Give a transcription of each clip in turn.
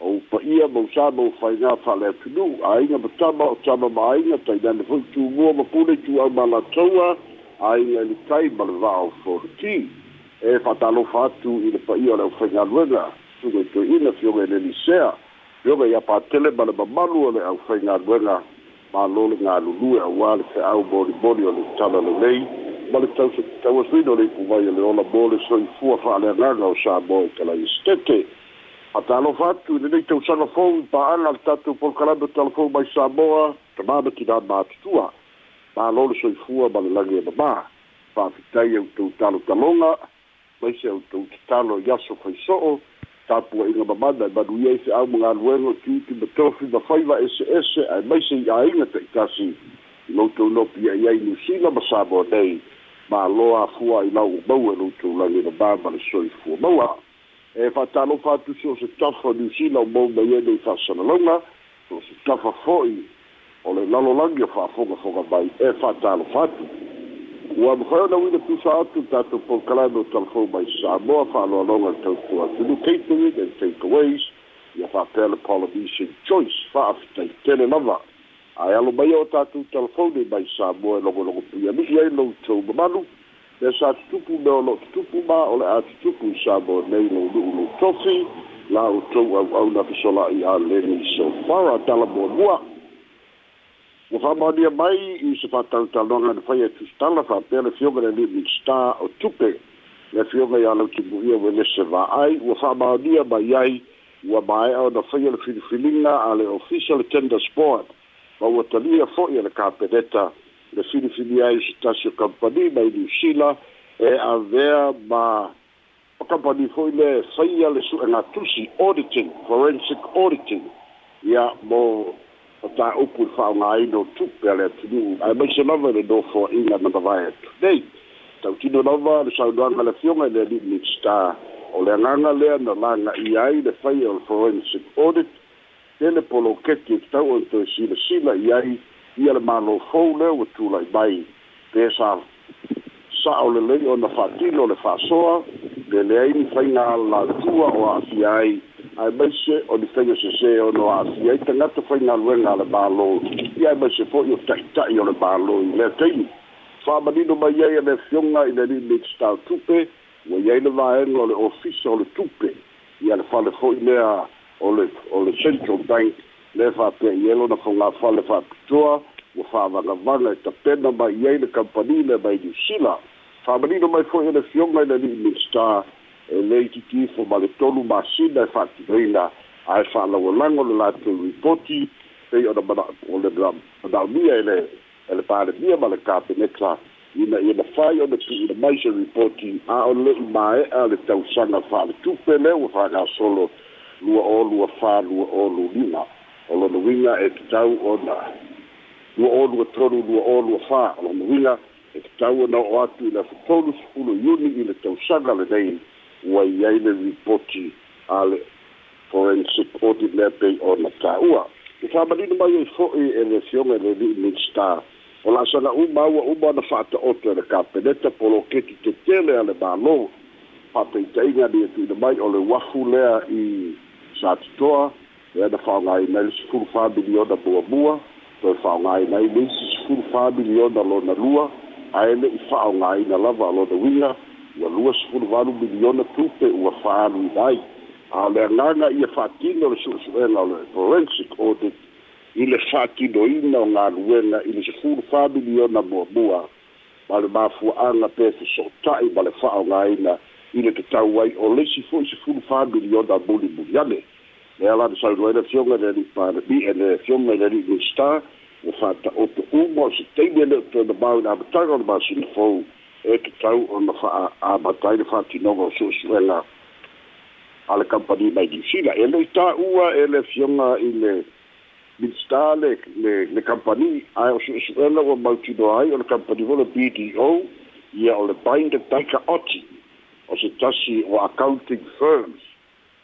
ou pa ia mo sa mo fa nga fa le tu ai nga ba ta ba ta ba ai nga ta dan fu tu mo ma pu le tu au ma la tua ai nga le tai ba le va o e fa ta lo fa tu i le pa ia le fa nga luega tu ge tu i na fio ge le ni se a yo ge ia pa tele ba le ba ma lu le au fa nga luega ma lo le nga lu lu e au le fa au bo le bo le ta ba le nei ma le tau se ta wa le pu ma le ola bo le so i fu a fa le nga nga o sa bo e ka la i stete A talofa atu i lenei tausaga fou i pa'ala le tatou polokalame talafou mai samoa tamā ma tinā matutua mālo le soifua ma le lagi e mamā fa'afitai outou talotaloga mai se outou tatalo i aso faiso'o tapua'iga mamana e manuia i fe'au magaluega o tiuti ma tofi ma faiva eseese ae mai se i'āiga ta'itasi i loutou lopi ai ai niusila ma samoa nei mālo afua i lau umau e loutou lagi e mamā ma le soifua maua e fa talo fa tu so se tafa di si la bom da yedo fa sana longa so se tafa foi o le lalo langi fa foga foga bai e fa talo fa tu o am fa na wi de tu sa tu ta tu po kala do tal fo bai sa bo fa lo longa tu tu tu lu kei tu de take aways ya fa pel policy choice fa af te tele nova ai alo bai o ta tu tal fo de bai sa bo e logo logo pia mi ai lo tu ba lu le sa tutupu mea o loo tutupu ma o le a tutupu sa mo nei loulu'ulu tofi la outou na fesola'i aleni sofara talamuamua ua fa'amaonia mai i se fa'atalutaloaga na faia e tusitala fa'apea le fioga le limit star o tupe le fioga iā lau timu'ia ua lese va'ai ua fa'amaonia mai ai ua mae'a ona faia e le filifiliga a le official tender sport ma ua talia fo'i e le kapeneta filifini ai se tasi o kampani mai niusila e eh, avea ma o kampani fo'i le faia le su'ega tusi auditing forensic auditing ia mo o tāupu i fa'aogāina o tupe a le atunu'u ae maise lava i le nofoa'iga na mavae atu nei tautino lava le saunoaga le afioga i le ali'u star o le agaga lea na laga'i ai le faia o le forensic audit e le le poloketi e tatau o le toe silasila i ai ia le malo fou lea ua e tulai mai pe sa sa'o lelei ona fa'atino le fa'asoa le leaini faiga alalatua o a'afia ai ae mai se o ni faiga sesē ona o a'afia ai tagata faigaluega a le malo ia e mai se fo'i o ta'ita'i o le malo i lea taimi fa'amanino mai ai e le fioga i le lilmitstal tupe ua iai le vaega o le ofisa o le tupe ia le fale fo'i lea o le o le central bank le fa'ape'i e lona faugafale fa'apitoa ua fa'avagavaga e tapena mai ai le kampani le mai niusila fa'amanino mai fo'i ele fioga i le ali'i minista e lei titifo ma le tolu masina e fa'atinoina ae fa'alaualago le latou ripoti pei ona o le manaumia e e le e palemia ma le kapeneta ina ia na fai ona tu'uina mai se ripoti a o le'i mae'a le e, tausaga fa'aletupe lea ua fa'agasolo lua o lua lua o lima o lona uiga e tatau ona lua olua tolu lua olua lua fā o lona uiga e tatau e ona o atu i le afutolu sepulu iuni i le tausaga lenei ua i ai le ripoti a le forensic audit lea pei ona tāua e fa'amanino mai ai fo'i e le fioga i le li'i o la asana uma aua uma ona fa'ata'oto e le kapeneta poloketi tetele a le mālou fa'apeita'iga ni atuina e mai o le uafu lea i sa totoa e ana fa'aogāina i le sefulu familiona muamua toe fa'aogāina i le isi sefulu familiona lona lua ae le'i fa'aogāina lava a lona uiga ua lua sefulu valu miliona tupe ua fa'aluina ai a le agaga ia fa'atino o le su'esu'ega o le forensic audit i le fa'atinoina o galuega i le sefulu familiona muamua ma le mafua'aga pe feso'ota'i ma le fa'aogāina i le tatau ai o lesi fo'i sefulu familiona mulimuli ane Ja, laat het zo doen dat jongen er eh, niet en de jongen er niet op de oormos tegen de bouw naar betaal aan maar de vol. Ik trouw aan de abatijden van die nog wel zo snel. Alle campagne bij die sila. En dat daar oer en de jongen in de minstale de campagne. Hij was zo snel op Moutinoai en de campagne van de BDO. Ja, al de bijna bij Als het tassie of accounting firms.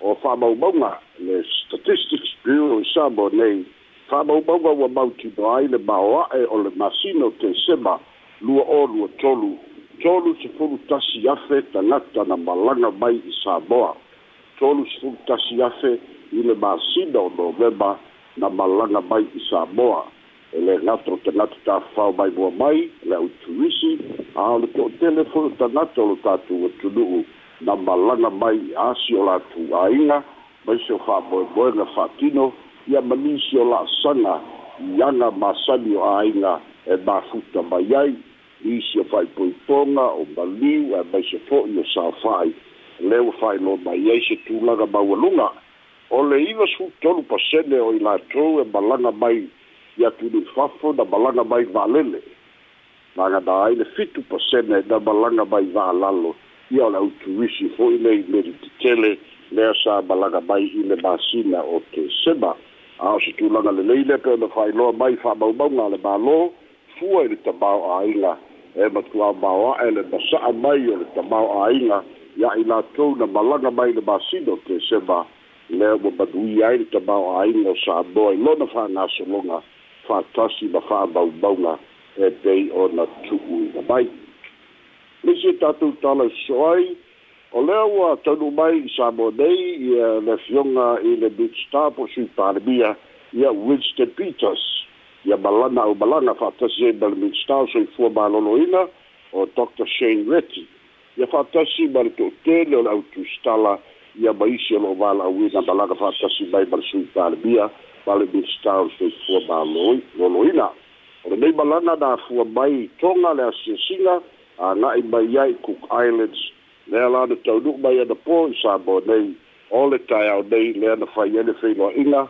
o fa mau mau nga le statistics bureau sa bo nei fa mau mau nga wa mau ki bai le maoa e o le masino te sema lua o lua tolu tolu se fulu tasi afe ta ngata na malanga mai i sa boa tolu se fulu tasi afe i le masino o novemba na malanga mai i sa boa e le ngato te ngata ta fao mai bua mai le au tuisi a o le tele fulu ta ngata o lo tatu o tunuhu na malanga mai asi o latu aina mai se o faapoeboega faatino ia manisi o laasaga i ana masani o aiga e mafuta mai ai isi o faipoipoga o maliu e mai se fo'i o safai le ua faailo mai ai se tulaga maualuga o le iva sfutolu pasene o i latou e malaga mai ia tunui fafo na malaga mai valele magana ai le fitu pasene na malaga mai valalo ia o le autuisi fo'i lei meli tetele lea sa malaga mai i le masina o te sema a o se tulaga lelei lea pe ona fa'ailoa mai fa'amaumauga a le mālō fua i le tamao aiga e matuā maoa'e le masa'a mai o le tamao aiga ia i latou na malaga mai le masina o te sema lea ua manuia ai le tamao aiga o samoa i lona fa'agasologa fa'atasi ma fa'amaumauga e pei ona tu'uiga mai misitatou tala soai o lea ua taunumai samo nei ia le fioga i le beach star po sui palemia ia winston peters e malana o malaga fa'atasi ai ma le beach star o soifua maloloina o dr shane reti e fa'atasi ma le to'utele o tu stala e a isi o lo'o vala'auina malaga fa'atasi mai ma sui palemia ma beach star o soifua maloloina o lenei malana da fua mai toga le asiasiga ana'i mai ai cook islands lea la na taunu'u mai ana pō i samoa nei o le taeao nei lea na fai ai le feiloa'iga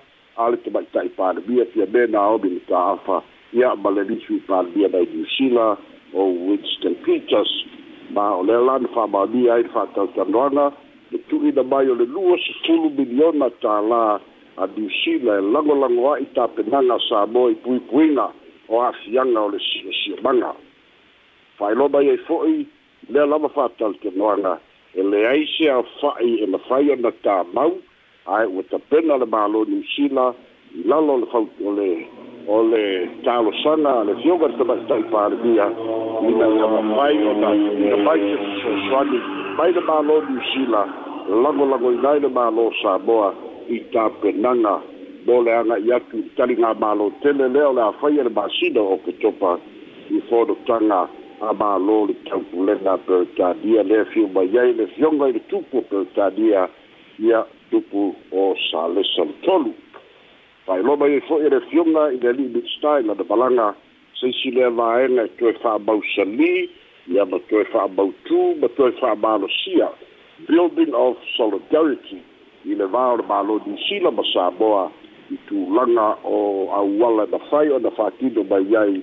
a le tamaita'i palemia pia me naomi le tā'afa ia ma le lisu palemia nai niusila o winston peters ma o lea la na fa'amaunia ai le fa'atautanoaga le tu'uina mai o le lua sefulu miliona tālā a niusila e lagolago a'i tapenaga a samoa i puipuiga o afiaga o le si'osiamaga failoba iai fo'i lea lava fa'atalitonoaga e leai se afa'i e na fai ona tamau ae ua tapena le mālo niusila i lalo le fau o le o le talosaga le fioga le tamaita'i palemia ina lava fai ona ina fai se sosoani mai e e le mālo niusila lagolago inai le mālo samoa i tapenaga mo leaga i atu i taligā mālo tele lea o le afai e le masina o ketopa i fonotaga ama lo le taupulega peutalia lea fiumaiai le de i le tupu per tadia ia tupu o salesa le tolu faailoa mai ai fo'i de fioga i le de mitstyle ana balaga saisi lea vaega e toe fa'amausalī ia ma toe fa'amautū ma toe fa'amalosia building of solidarity i le va o di mālo niusila ma saboa i tulaga o auala na fai ona fa'atino mai ai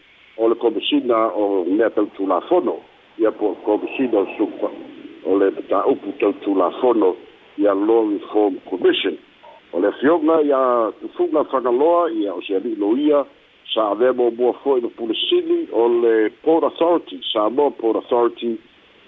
o le komisina o mea tautulafono ia po komisina o suka o le taupu tautulafono ia law reform commission o le afioga ia tufuga fagaloa ia o se ali'i loia sa avea moamua fo'i le pulesili o le port authority samoa port authority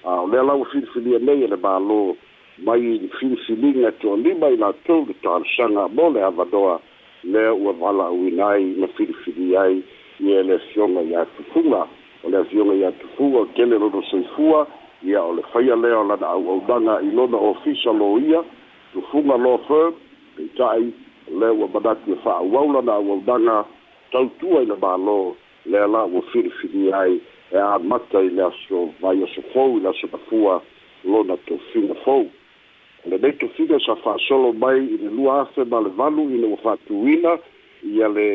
a o lea laua filifilia nei e le mālō mai filifiliga toalima i latou le talosaga mo le avanoa lea ua vala'auina ai ma filifilia ai ia le sioga iā tufuga o le asioga iā tufuga o kele lolo soifua ia o le faia lea o lana auaunaga i lona ofisa lo ia tufuga law firm peitaʻi le ua manatu e fa'auau lana auaunaga tautua i le mālō lea la ua filifili ai e amata i le aso vai aso fou i le aso tafua lona tofiga fou lenei tofiga sa fa'asolo mai i le lua afe ma le valu i le ua fa'atuina ia le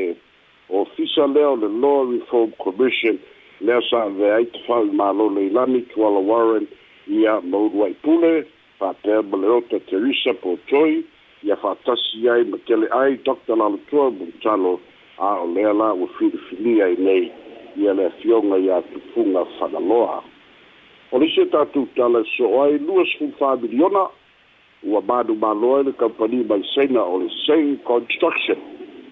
ofisa o le Law reform commission le a sa aveai tafau i malo ilani tuala warren ia ma ulu ai pule faapea ma le ota teresa potoi ia faatasi ai ma kele ai dr lalotua ma le talo a o lea la ua filifilia ai nei ia le afioga iā tupuga whanaloa o lisi e tatou tala so ai lua sekulu familiona ua manumāloa i le kampani maisaina o le same construction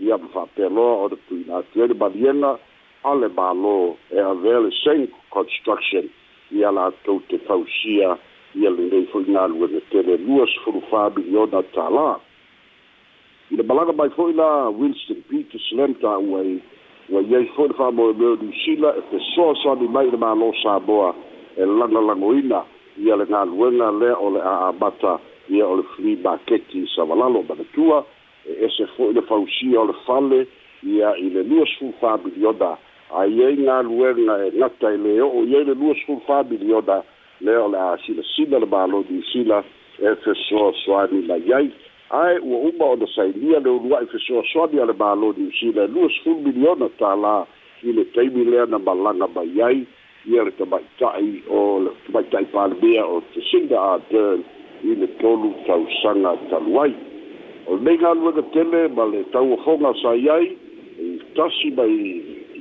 ia whapelo o te puina tiere marienga ale malo e a vele same construction ia la tau te fausia ia le foi na lua de tere luas furu fabi i ona tala i le balaga mai foi la Winston Peters lem ta ua i ua iai foi le whamoe meo New Zealand e te soa sani mai le malo Samoa e langa langoina ia le ngā luenga lea o le aamata ia o le flea marketi sa walalo manatua ese fo'i le fausia o le fale ia i le lua sefulu fabilioda aiai galuega e gata i le o'o iai le lua sefulu fabilioda lea o le a silasila le malodi sila e fesoasoani lai ai ae ua uma o na sainia le ulua'i fesoasoani a le malodi usila e lua sefulu miliona tālā i le taimi lea na malaga mai ai ia le tamaita'i o le tamaita'i palemea o te singa a turn i le tolu tausaga talu ai o le meiga aluega tele ma le tauafoga sa i ai i e tasi mai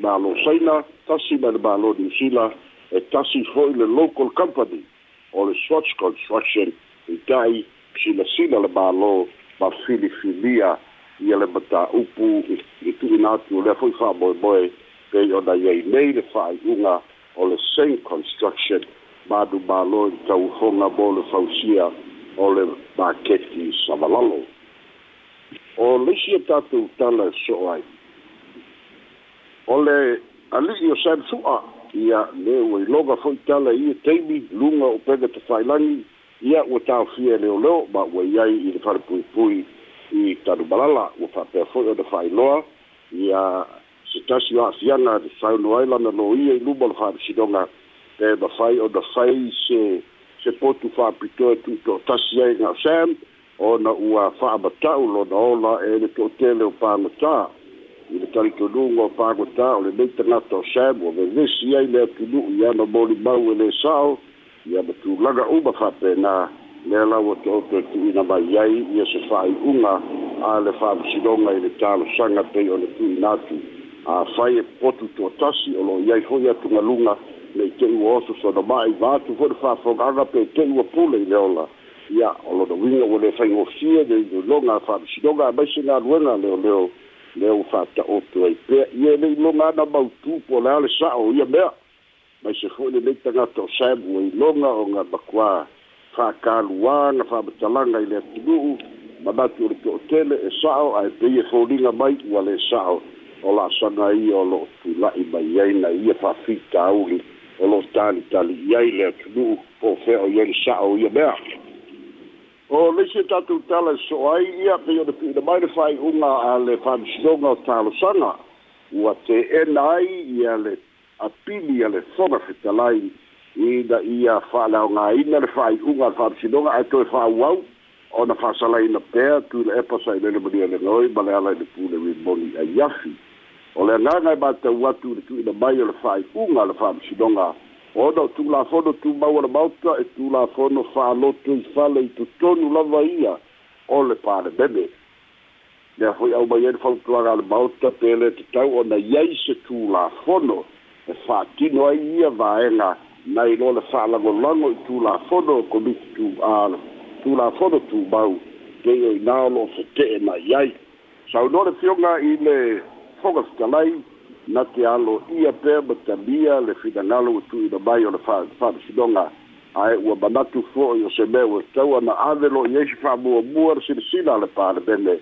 malo saina tasi mai le malo niusila e tasi hoi le local company o le swatch construction i e tai silasila le malo ma filifilia ia le mataupu i e, tuina atu o lea foi fa'amoemoe pei ona iai nei le fa'aiʻuga o le same construction madu malo i tauhoga mo le fausia o le maketi savalalo o leisi e tatu tala so ai. O le ali i o saibu sua i a le ue loga fwoi tala i e teimi lunga o pega te whailangi i a ua tau fie leo leo ma ua iai i le whare pui pui i tanu balala ua whapea fwoi o te whailoa i a se tasi o a fianga te whai no ailana no i e lumo le whare sidonga e ma whai o te whai se se potu whapitoa tu to tasi e ngau sam ona ua fa'amatau lona ola e le to'atele o pagotā i le talitonuga o pagotā o lenei tagata o sam ua vevesi ai le atunu'u ia na molimau e lē sao ia matulaga uma fa'apena lea lau atoato e tu'uina mai ai ia se fa'ai'uga a le fa'amasinoga i le talosaga pei o le tu'uina atu afai e potu toatasi o lo'o iai ho'i atugaluga le ite'u o oso sonoma'i ma atu ho'i le fa'afogaga pe ite'u a pule i le ola ia o lona uiga ua le faigosia le iloiloga jongen maise galuega leoleo lea ua fa'ata'oto ai pea ia le iloga ana mautū po lea le sa'o ia mea maise fo'i lelei tagata o saemu ua iloga o ga Jongen, fa'akaluā ga fa'amatalaga i le atunu'u manatu o le to'otele e sa'o ae peia e foliga mai ua sa'o o la'asaga ia o lo'o tula'i mai ai na ia fa'afitauli o lo'o ai le po fea o iai le sa'o ia mea o le se tatou tala so ai ia ke yo de de mai de fai unga a le fan shonga tala sanga wa te enai ia le apili ia le sona fe talai i da ia fala unga i na le fai unga fan shonga a to fa wau o na fa sala ina pe tu le pasa i le mudia le noi bale ala de pu le boni a yafi o le nga nga ba te watu de tu de mai le fai unga le fan shonga Oda tu la fono tu tumau ala mauta e tu la fono tulafono fa'aloto i fale i totonu lava ia o le pare bebe. lea hoi aumai ai le fautuaga ala mauta pele tatau ona iai se tu la fono e fa fa'atino ai ia vaega nai lo le fa'alagolago i tulafono komisi tu a tulafono tumau keia ina o loo fete'e na iai saunoa le fioga i le fogafitalai na te alo ia pe ma tabia le finagalo ua tui na mai o le faamasinoga ae ua manatu fo'i o se mea ua e tau ana ave lo'i ai se fa'amuamua le silasila le palemene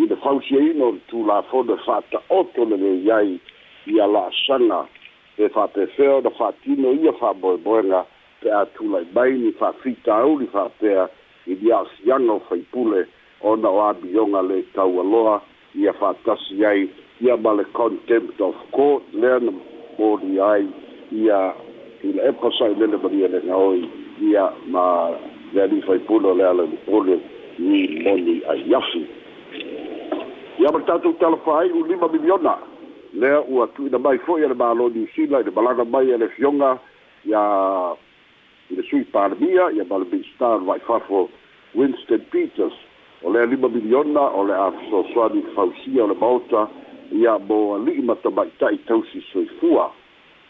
i le fausiaina o le tulafono e fa'ata'oto lelei ai ia la'asaga e fa'apefea ona fa'atino ia fa'amoemoega pe a tula'i mai ni fa'afitauli fa'apea i liaasiaga o faipule ona o abioga le tau aloha ia faatasi ai ia ma le contempt of court lea na moli ai ia ina e pasa'ilele malia le gaoi ia ma le alifa lea le mopole ni moni ai afi ia ma le tatou talapa lima miliona lea ua tu'uina mai fo'i a le mālo niusila i le malaga mai e le fioga ia i le sui palemia ia ma le va'ifafo winston peters o le lima miliona o le a fosoani fausia o le maota ia mo ali'i matamaita'i tausi soifua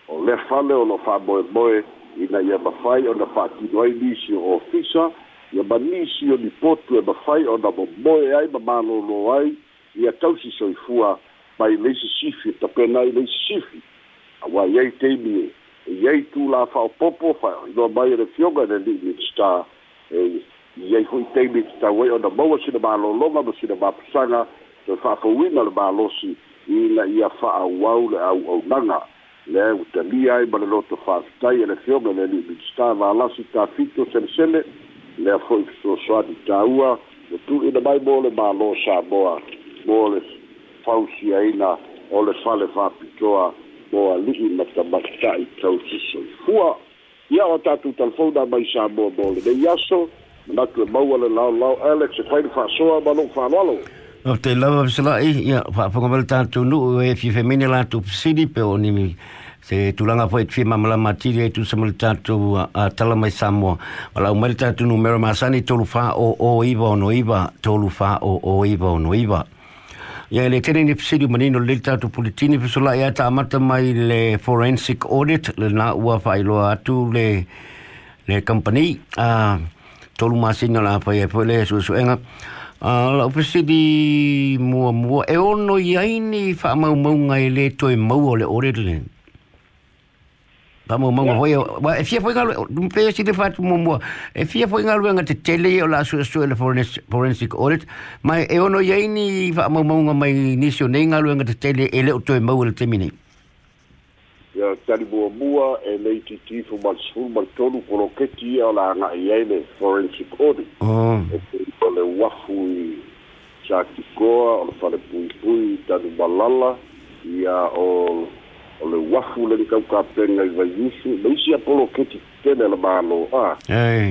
o le fale o lo fa'amoemoe ina ia mafai ona fa'atino ai nisi o ofisa ia manisi o nipotu e mafai ona momoe ai ma malōlō ai ia tausi soifua mai le isi sifi e tapena ai le isi sifi auā iai teimi e iai tulafa'o popo fa'ailoa mai e le fioga e le li'i minista e iai hoi taimi te tau ai ona maua sina mālōloga ma sina mapusaga soe fa'afauina le mālosi ina ia fa'aauau le auaunaga lea ua talia ai ma le loto fa'afitai e le feoga le aliiminista valasi tafito selesele lea fo'i fesoasoani tāua ua tu'uina mai mo le mālō samoa mo le fausiaina o le fale fa'apitoa mo ali'i matamata'i tau se soifua ia o tatou talefona mai samoa mo lenei aso natu e maua le lao lao Alex e whaile wha soa ma nuk wha lalo Nau te lawa pisala i eh, ia wha whanga mele tātou nu e fi mene la tu sidi pe o nimi se tulanga foi tfi mamala matiri e tu samal tātou a tala mai Samoa wala u mele tātou nu mero masani tolu fa o o iba o no iwa tolu fa o o iba o no iba ya ele tene ni pisiri manino le tātou politini pisala ia ta amata mai le forensic audit le na ua whailoa atu le le company uh, tolu masina la pa ye pole su su enga a la ofisi di mo mo e ono ye ini fa ma mo nga ile to e mo ole ore le Tamo mongo hoye, wa e fia foi ngalwe, dumpe e sile fatu mongo, e fia foi ngalwe nga te tele o la su su ele forensic audit, ma e ono yaini wha mongo mongo mai nisio nei ngalwe nga te tele ele o toi mau ele te minei. ia talimuamua e lei titi fumalusfulu ma tolu koloketi ia o ala aga'i ai le forensic audit o oh. wafu cha i satikoa o le falepuipui tanumalala ia o o le wafu le likaukapega i vaiusu le usi apoloketi tele le a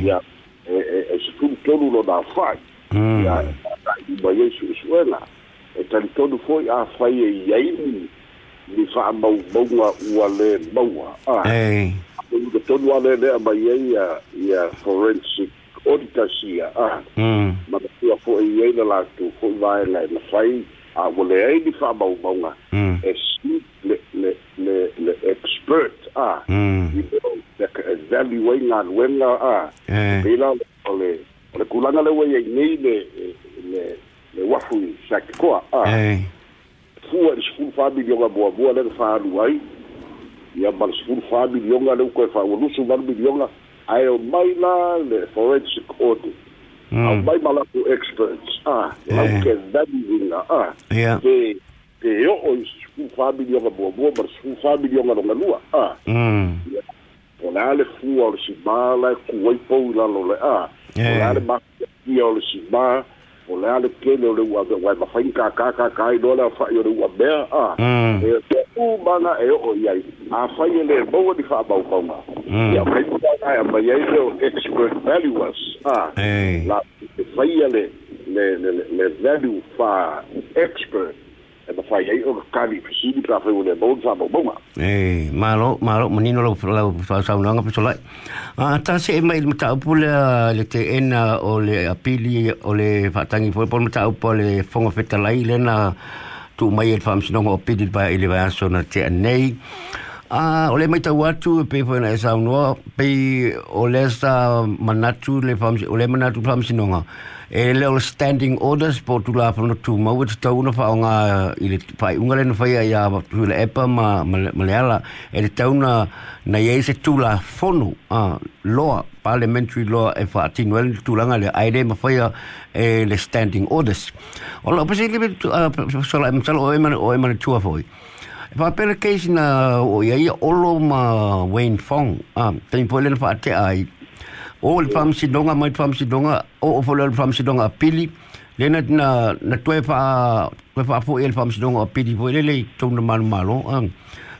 ya e e, e lo da fa hmm. ya ba yesu suela e talitonu fo'i fa ye yaini faamaumauga ua lē maua ae tonu a lelea mai ai ia ia forensic auditors a ah, hmm. ma latua fo'i ai la latou fo'i vaela na fai aua ah, le ai ni faamaumauga hmm. e le le expert a i leka ai galuega a pei la ole le kulaga leuaiai nei le le le wafu sakikoa a ah, fua i le sefulu faamilioga muamua lega faalu ai ia ma le sefulu faamilioga le uka e faualusu ma milioga ae o mai la le forensic audit mm. au mai ma lapu experts a lauke a pe pe o'o i sefulu faamilioga muamua ma le sefulu faamilioga logalua a ah. mm. o le a le fua o le simā la e kuai pou i lalo le a ah. o eh. le le o le simā o le kele o le ua ke wai mawhai ka ka ka ka i lola whai o le ua mea a e te u mana e o iai a whai e le maua ni i a whai mana e a mai ai leo expert valuers a la whai e le le le value expert e ma fai ai o kali fisi pra fai wale bon sa bo bonga e ma lo ma lo menino lo la fa sa una pe solai a ta se mai le ta pole le te ena o le apili o le fa tangi foi por ta pole fongo feta la ile na tu mai e fam sino o pidi pa ile e va so na te nei a o le mai ta watu e pe foi na e sa uno pe o le sa manatu le fam o le manatu fam sino nga e le standing orders po tu la pono tu ma wet tau na fa nga i le pai unga le fa ia tu le epa ma ma le ala e le tau na na ye se tu la fonu a lo parliamentary law e fa ti noel tu la nga le aide ma fa ia e le standing orders o lo pese le tu so la mtsalo o e ma o e ma tu a foi e fa pele case na o ia ia olo ma Wayne Fong a tem po e le fa ai o le faamasinoga mai faamasinoga o o folo le faamasinoga a pili lena na na toe fa toe fa fo ele faamasinoga a pili foi lelei tona malomalo a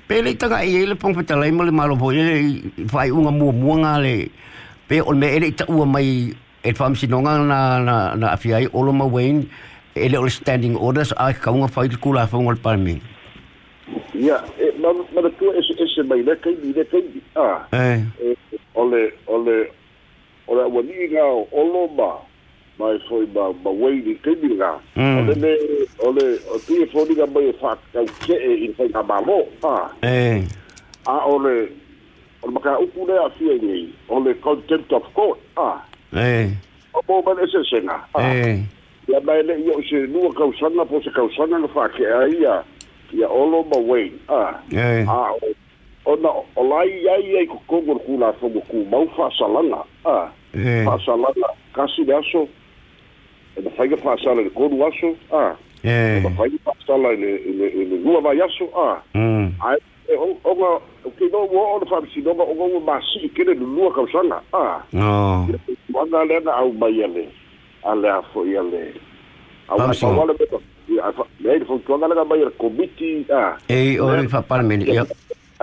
pe lei taga i ai le pagafatalai ma le malo foi lelei faaiʻuga muamuaga le pe o mea ele i taʻua mai e faamasinoga na na na afia ai o lo mauaini ele o le standing orders a kauga fai le kulafauga le palamega ia malatua ese ese mai le kaimi le ah, eh. eh, a ole ole o la wani nga o lo ma ma mm. e foi ba ba wei ni ke ni nga o le o le o tu e foi nga ba e fa ka ke e i fa ba mo ha eh a o le o le maka upu le a fia ni o le contempt of court ha eh o bo ba le se se nga ha eh ya ba le yo se nu ka usanga po se ka usanga nga fa ke a ia ia o lo ma wei ha eh ha o ona o lai ai ai ko ko ko la fo ko mau fa salanga ah é. faasalala kasi le aso ena faiga faasala i le kolu aso a ena faiga faasala i le lua vai aso a ae oga okeiloa ua oo le faamasinoga oga ua masii kele lulua kausaga a uaga lea na ale ale a foʻi ale auaauale meai le fautuaga lega mai ale komiti a ei o le faapalemene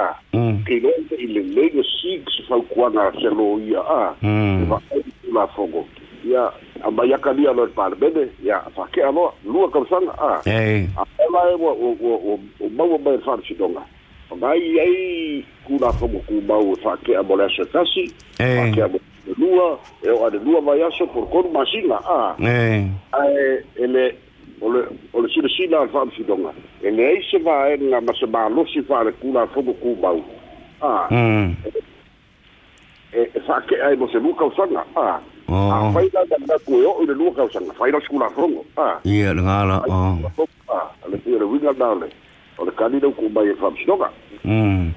a i loa te i lelei o six faukuaga selo ia a e vaai tulafogo ia a mai akalia loe palemene ia fakea aloa lua kausaga a aela e ua o maua mai le faamasinoga gai ai kulafogo kumau e faakea mo le aso e kasi faakea mo lua e o alelua vai aso polokonu masiga a ae ele ole ole sile sile a fam si donga e ne ai se va e nga ma se ba lo si fa le kula fo ku ba u a e e fa ke ai mo se buka u sanga a a fa ila da na ku yo le luka u sanga fa ila skula fo ngo a i e le ngala a le tire winga dale ole ka ni de ku ba e fam si donga mm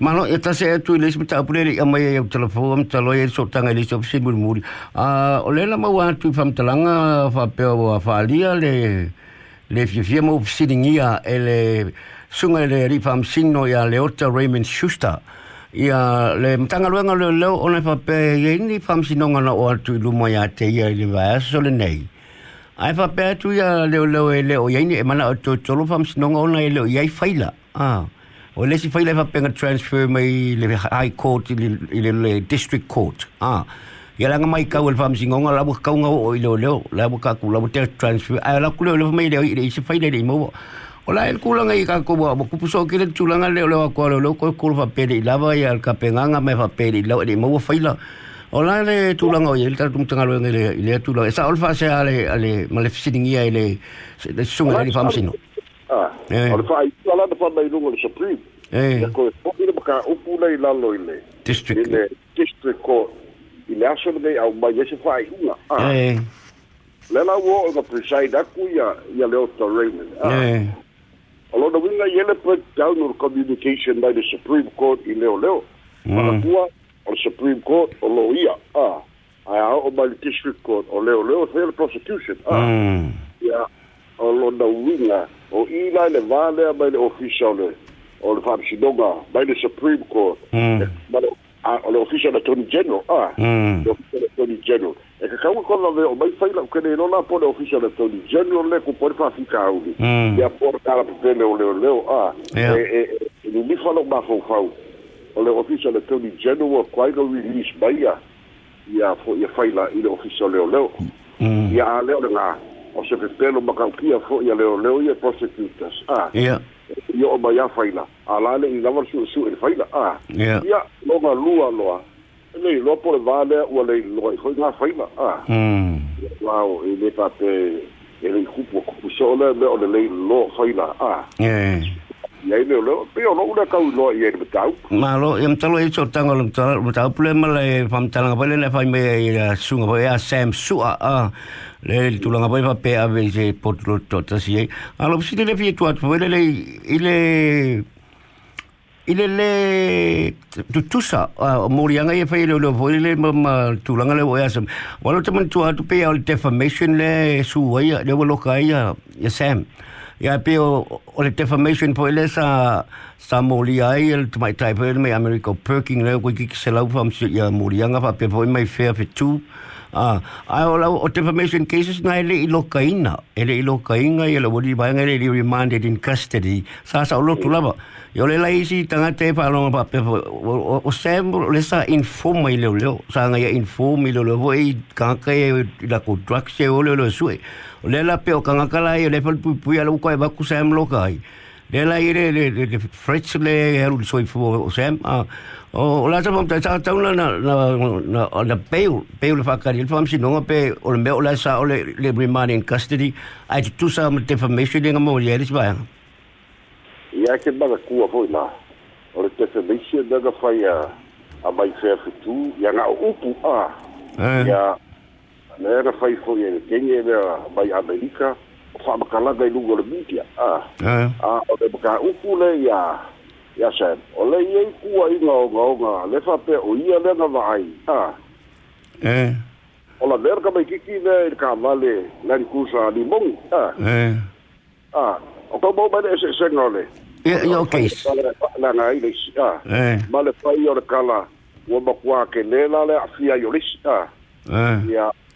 malo e tase e tui lesi mita apurere ia mai e au telefo mita loe e sotanga e lesi opisi muri muri. Ah, o la mau atu i whamtalanga whapea o a whalia le le fiafia mau ele e le sunga le rifam sino ia leota Raymond Schuster. ia le matanga luenga le leo ona fa pe ye ni fam sinonga na o atu lu mo ya te ia le va so le nei ai ah, fa pe tu ya le leo le o ye ni e mana o to lu fam sinonga ona le o ye faila ah O le si fai lewa penga transfer mai le high court i le, le district court. Ha. Ia langa mai kau le famsi ngonga la buka kau ngau o i leo leo. La buka kau la buka transfer. Ai la kuleo le famai leo i le isi fai le rei mawa. O la el kulanga i ka kau wa. Ma kupu soo kile tulanga leo leo akua leo leo. Koi kuru fa pere i lava i al ka penganga mai fa pere i lawa i le mawa fai la. O la le tulanga o i le tatu mtanga leo i le tulanga. Esa olfa se ale male fisiningia i le sunga le famsi ngonga. Ah. Eh. eh. O le whaai, ala na whanai runga le Supreme. Eh. Ia koe pokina maka upu nei lalo i le. District. I district court. I le aso nei au mai ese whaai unga. Ah. Eh. Le la wo o preside aku ia, ia leo ta Raymond. Ah. Eh. Alona winga yele ele breakdown or communication by the Supreme Court i leo leo. Mm. Manakua o Supreme Court o lo ia. Ah. Ai au ah, o le district court o leo leo, thea le prosecution. Ah. Mm. Ia, alona winga o ila le vale mai le ofisa o le e mm. e o le fa'amasinoga mai le supreme court ma le o le ofisa le attorney general a mm. le ofisa le attorney general e kakaua kola le o mai fai laukele i lona po le ofisa le attorney general le kupo le fa'afikauli mm. ia po le kalapepele o leoleo a e e, lilifa e, lo mafaufau o le ofisa le attorney general akuai lo release mai a ia fo'i e fai la'i le ofisa leoleo ia a o le gā o se pepelo makaukia fo'i a leoleo ia prosecutors a ia ia o mai a faila ala le'i lava le su'esu'e le faila a ia loga lua loa lei loa po le valea ua lei loa i foi ga faila a lao i le pape e lei kupu kupu so le o le lo faila a leo leo, peo lo ura kau loa i eri mtau. Ma lo, e mtalo e tau tango le mtau, pule ma le fa mtala ngapai le le fai mea i la su ngapai, a Sam Sua, a le le tula ngapai fa pe a vese potro to tasi e. A lo, si le le fie tu atu, le le, i le, i le le, tu tusa, a mori anga i e fai leo leo, fai le ma ma tula ngapai le o e asam. Walo te man tu atu pe a le defamation le su waia, le wa loka i a, i a Sam. Sam ya e pe o, o le defamation po ele sa sa moli ai el to my type el me america perking le ko ki se lau fam ya moli anga pa pe poi mai fair for two ah ai o la o defamation cases na ile e i lokaina ele i lokainga ele wodi ba ngere li remanded in custody sa sa lo tu lava yo le lai si tanga te pa lo pa pe o, sembro o sem le sa inform mai le lo sa nga ya inform mi lo voi e ka ka la contract se o le lo sue le la pe o ka ngakala i le pal pui pui ala uko e baku sam loka i le la i le le frets le heru le soifu sam Oh, o la sa pam tata tauna na na na na peu peu le fakari le fam sinonga pe o le la sa o le le remain in custody a te tusa ma te famesu dinga mo i eris baya i a ke baga kua foi ma o le te famesu daga faya a mai fea fitu i a nga upu a i na era fai foi ele quem era vai América fa bakala gai lugo le bukia ah ah o de baka u kula ya ya sa o le ye ku ai nga nga nga le fa pe o ia le na vai ah eh o la verga mai kiki ne il ka vale la ricusa di bon ah eh ah o to bo ba de se se ngole e o ke la na ile ah eh ma le fai o le kala o ba kwa ke le la le afia yo le ah eh ya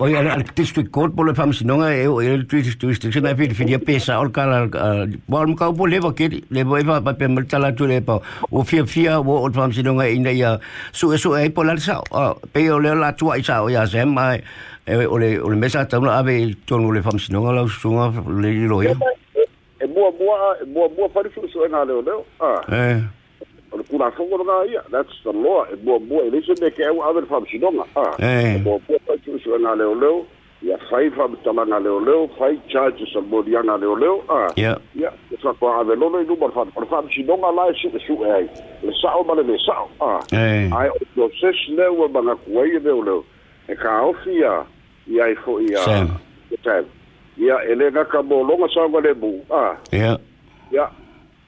Oye, artista corpolo fam sinonga e o el tu tu tu se na fil filia pesa or kala bol mo kau bole ba kiri le boi ba pa pem tala tu le pa o fia fia o or fam sinonga ina ya su su e polar sa pe o le la tua isa o ya sem mai e o le o le mesa ta una ave ton o le fam sinonga la sunga le lo ya e bua bua bua bua fa ri so na le le ah eh ona kula fogo no that's the law e bo bo e lese de ke au aver fam sinonga ah e bo bo pa tu sio na leo leo ya fai fam tama na leo leo fai charge sa bo dia na leo leo ah ya ya sa ko ave lo noi numero fam per fam sinonga la e su su e le ah e ai o ses le o bana kuai de o leo e ka ofia ya e fo ia sa ya ele na ka bo longa sa ngale bu ah ya ya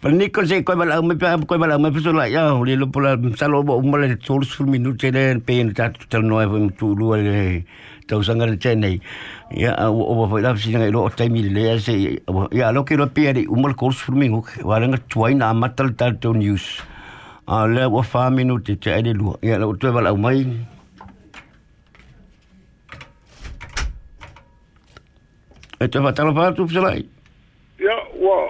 Pala ni kon se koi bala ume pia koi bala ume pia sola ya ule lo pola msalo bo umala le tolu sul minu tene en pe en tatu tel noe fo imtu ulu ale tau sanga le tene ya a uba fo ilap sinanga ilo otai mili le ya se ya lo ke lo pia di umala kolu sul minu ke wala nga tuai na amatal tal teo news a le wa fa minu te te ade lua ya lo tue bala umai Eto fatalo fatu fisalai. Ya, wah.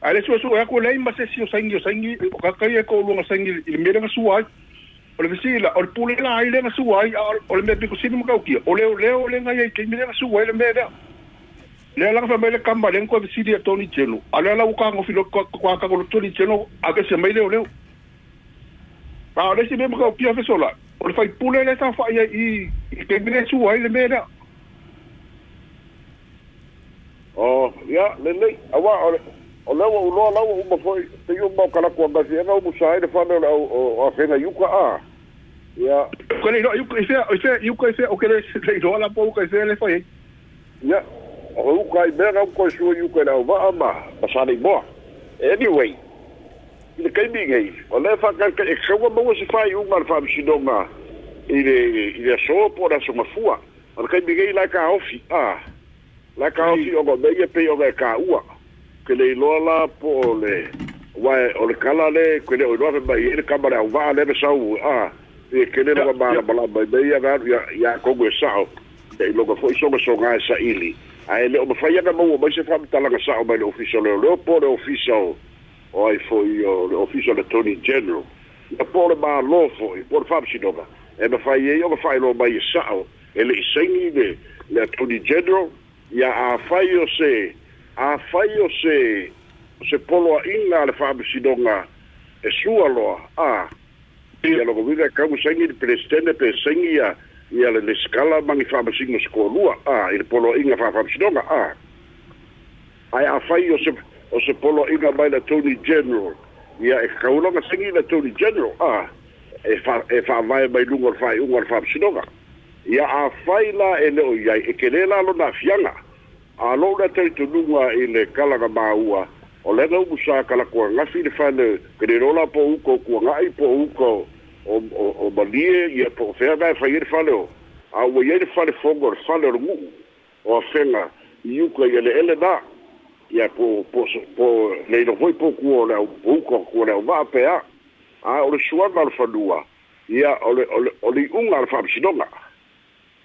ale suasua aku lai ma sesio saigi o saigi o kakai e kouluaga saigi i le mea lega sua ai o le fesila o le la ai lega sua ai o le mea pikosini ma kaukia o leolea o le gai ai keimi lega sua ai le mea lea lea laga faamai le kama lega koe fesili a toni telo a lea lau kagofilo kuakago lo toni telo akese mai leoleo a o lesi mea ma kaupia fesola o le faipule le tafa'i ai i i keimi lega sua ai le mea lea o ia lelei auā o O le wou lò la wou fòi, pe yon mò kala kwa gazen, an wou sae, de fòmè wò fè nga yon kwa a. Ya. Kwa ne yon, yon kwa ese, o kè le se kè yon lò la pò, yon kwa ese, le fòi e. Ya. O yon kwa e bè, an wou kwa se yon yon kwa e la wò, an ma, pa sae de yon mò. Anyway, le kèm bè gen. O le fòmè kè, e kè wò mò wò se fay yon, an fòmè si don mò, e le, e le sopò, la se wò mò fò. An kèm bè ke le lo la po le wa o le kala le ke le o lo ba i le kamara o va le sa u a e ke le ba ba ba ba ba ya ga ya ya ko go sa o e lo go foi so go so ga e sa ili a ele o fa ya ga mo ba se fa ta la sa o ba le ofiso le lo po le ofiso o ai foi o le ofiso le tony general ya po le ba lo foi por fa si do ga e ba fa ye yo ga fa lo ba e e i sa o ele i sei ni le le tony general ya a fa yo se afai o se o se poloaʻiga a le fa'amasinoga e sua loa a ia logoviga e kausaigi i le pelestene pesaigi ia ia le lesikala magi fa'amasigo sekolua a i le poloaʻiga fa'afa'amasinoga a ae afai o se o se poloaʻiga mai la tony general ia e kakauloga segi i la tony general a e fa e fa fa'avae mai luga o le fa'ai'uga o le fa'amasinoga ia afai la e le'o i ai e kelē la lona afiaga alou le taitonuga i le kalaga māua o lega umu sa kalakoagafi le fane kelelola po uka o kuaga'i po uka o malie ia po o fea gae faia le fale o a ua iai le fale foga o le fale o le gu'u o afega i uka ia le ele na ia po po po leilohoi po kua o le au po uka kua le auma'a pea a o le suaga o le fanua ia o le o le i'uga a le fa'amasinoga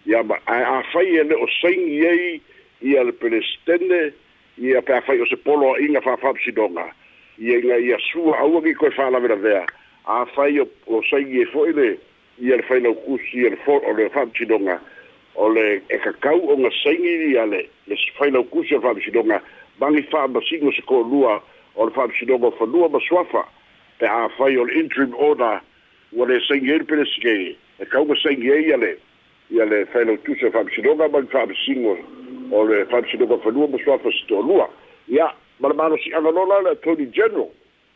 ia ma ae afai e le o saigi ai ia le pelestene ia pe afai o se polo inga fa fa psidonga ia inga ia sua au ki ko fa la vera vea afai o, o sai ye foi le ia le fai na kusi ia le fo o le fa psidonga o le e kakau o nga sai ni ia le le fai na kusi ia fa psidonga bangi fa ba singo se ko lua o le fa psidonga fo lua ba swafa pe afai o le interim order o le sai ye le pelestene e kau ma sai ye ia le ia le fai na kusi ia fa psidonga bangi fa ba singo o le fa'amasinoga fanua ma soafa setolua ia ma le malosi'aga lola le atoni general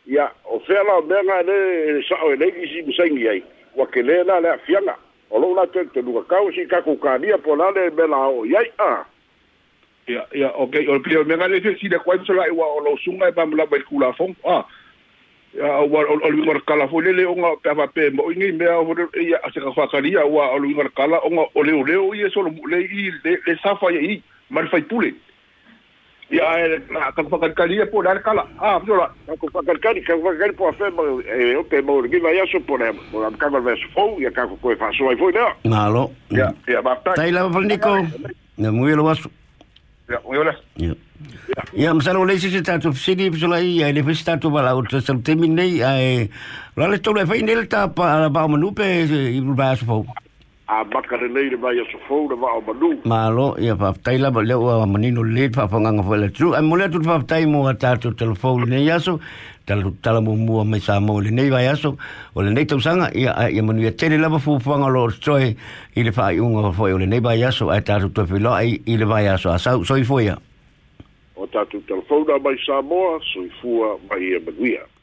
ia o fea la e o mea gale sa'o e lei isi masaigi ai ua kelē la le a'afiaga o lo'u latou tonuga kau si kakou kalia po la le mea lao i ai a ia ia okay o pia o mea gale fe'asila kuai masala'i ua o lou suga e mamulava i le kulafogo a ua o luiga ona kala foi lele oga pe afape moʻiga i mea ia aseka fakalia ua o luiga ona kala oga o leoleo ia solomu'u i le safa ia malifaipule ia e kaku fakalikali ia po lale kala a fitola kaku fakalikali kaku fakalikali po afe ma e ope ma urgiva ia so po le mo la kaku verso fou ia kaku koe fasoa i foi lea malo ia ia maptai tai lava faliniko na mui lo asu ia ui ola ia ia masalo le sisi tatu fisini pisolai ia ele fisi tatu wala o tasal temi nei ai lale tolu e fai nele tapa ala ba o manupe i rubasa fou a bakare leire mai a sofou na vaa manu. Malo, ia paaptai lama leo a manino leit paapanganga fwele tru. Ai mole atu paaptai mo a tātou telefou le nei aso, tala mo mua mai sa mo le nei vai aso, o le nei tausanga, ia a ia manu ia tere lama fupuanga lo tsoe, i le faa iunga fwoi o le nei vai aso, ai tātou tue filo, ai i le vai aso, a sau, soi fwoia. O tātou telefou na mai sa mo, soi fua mai ia e manuia.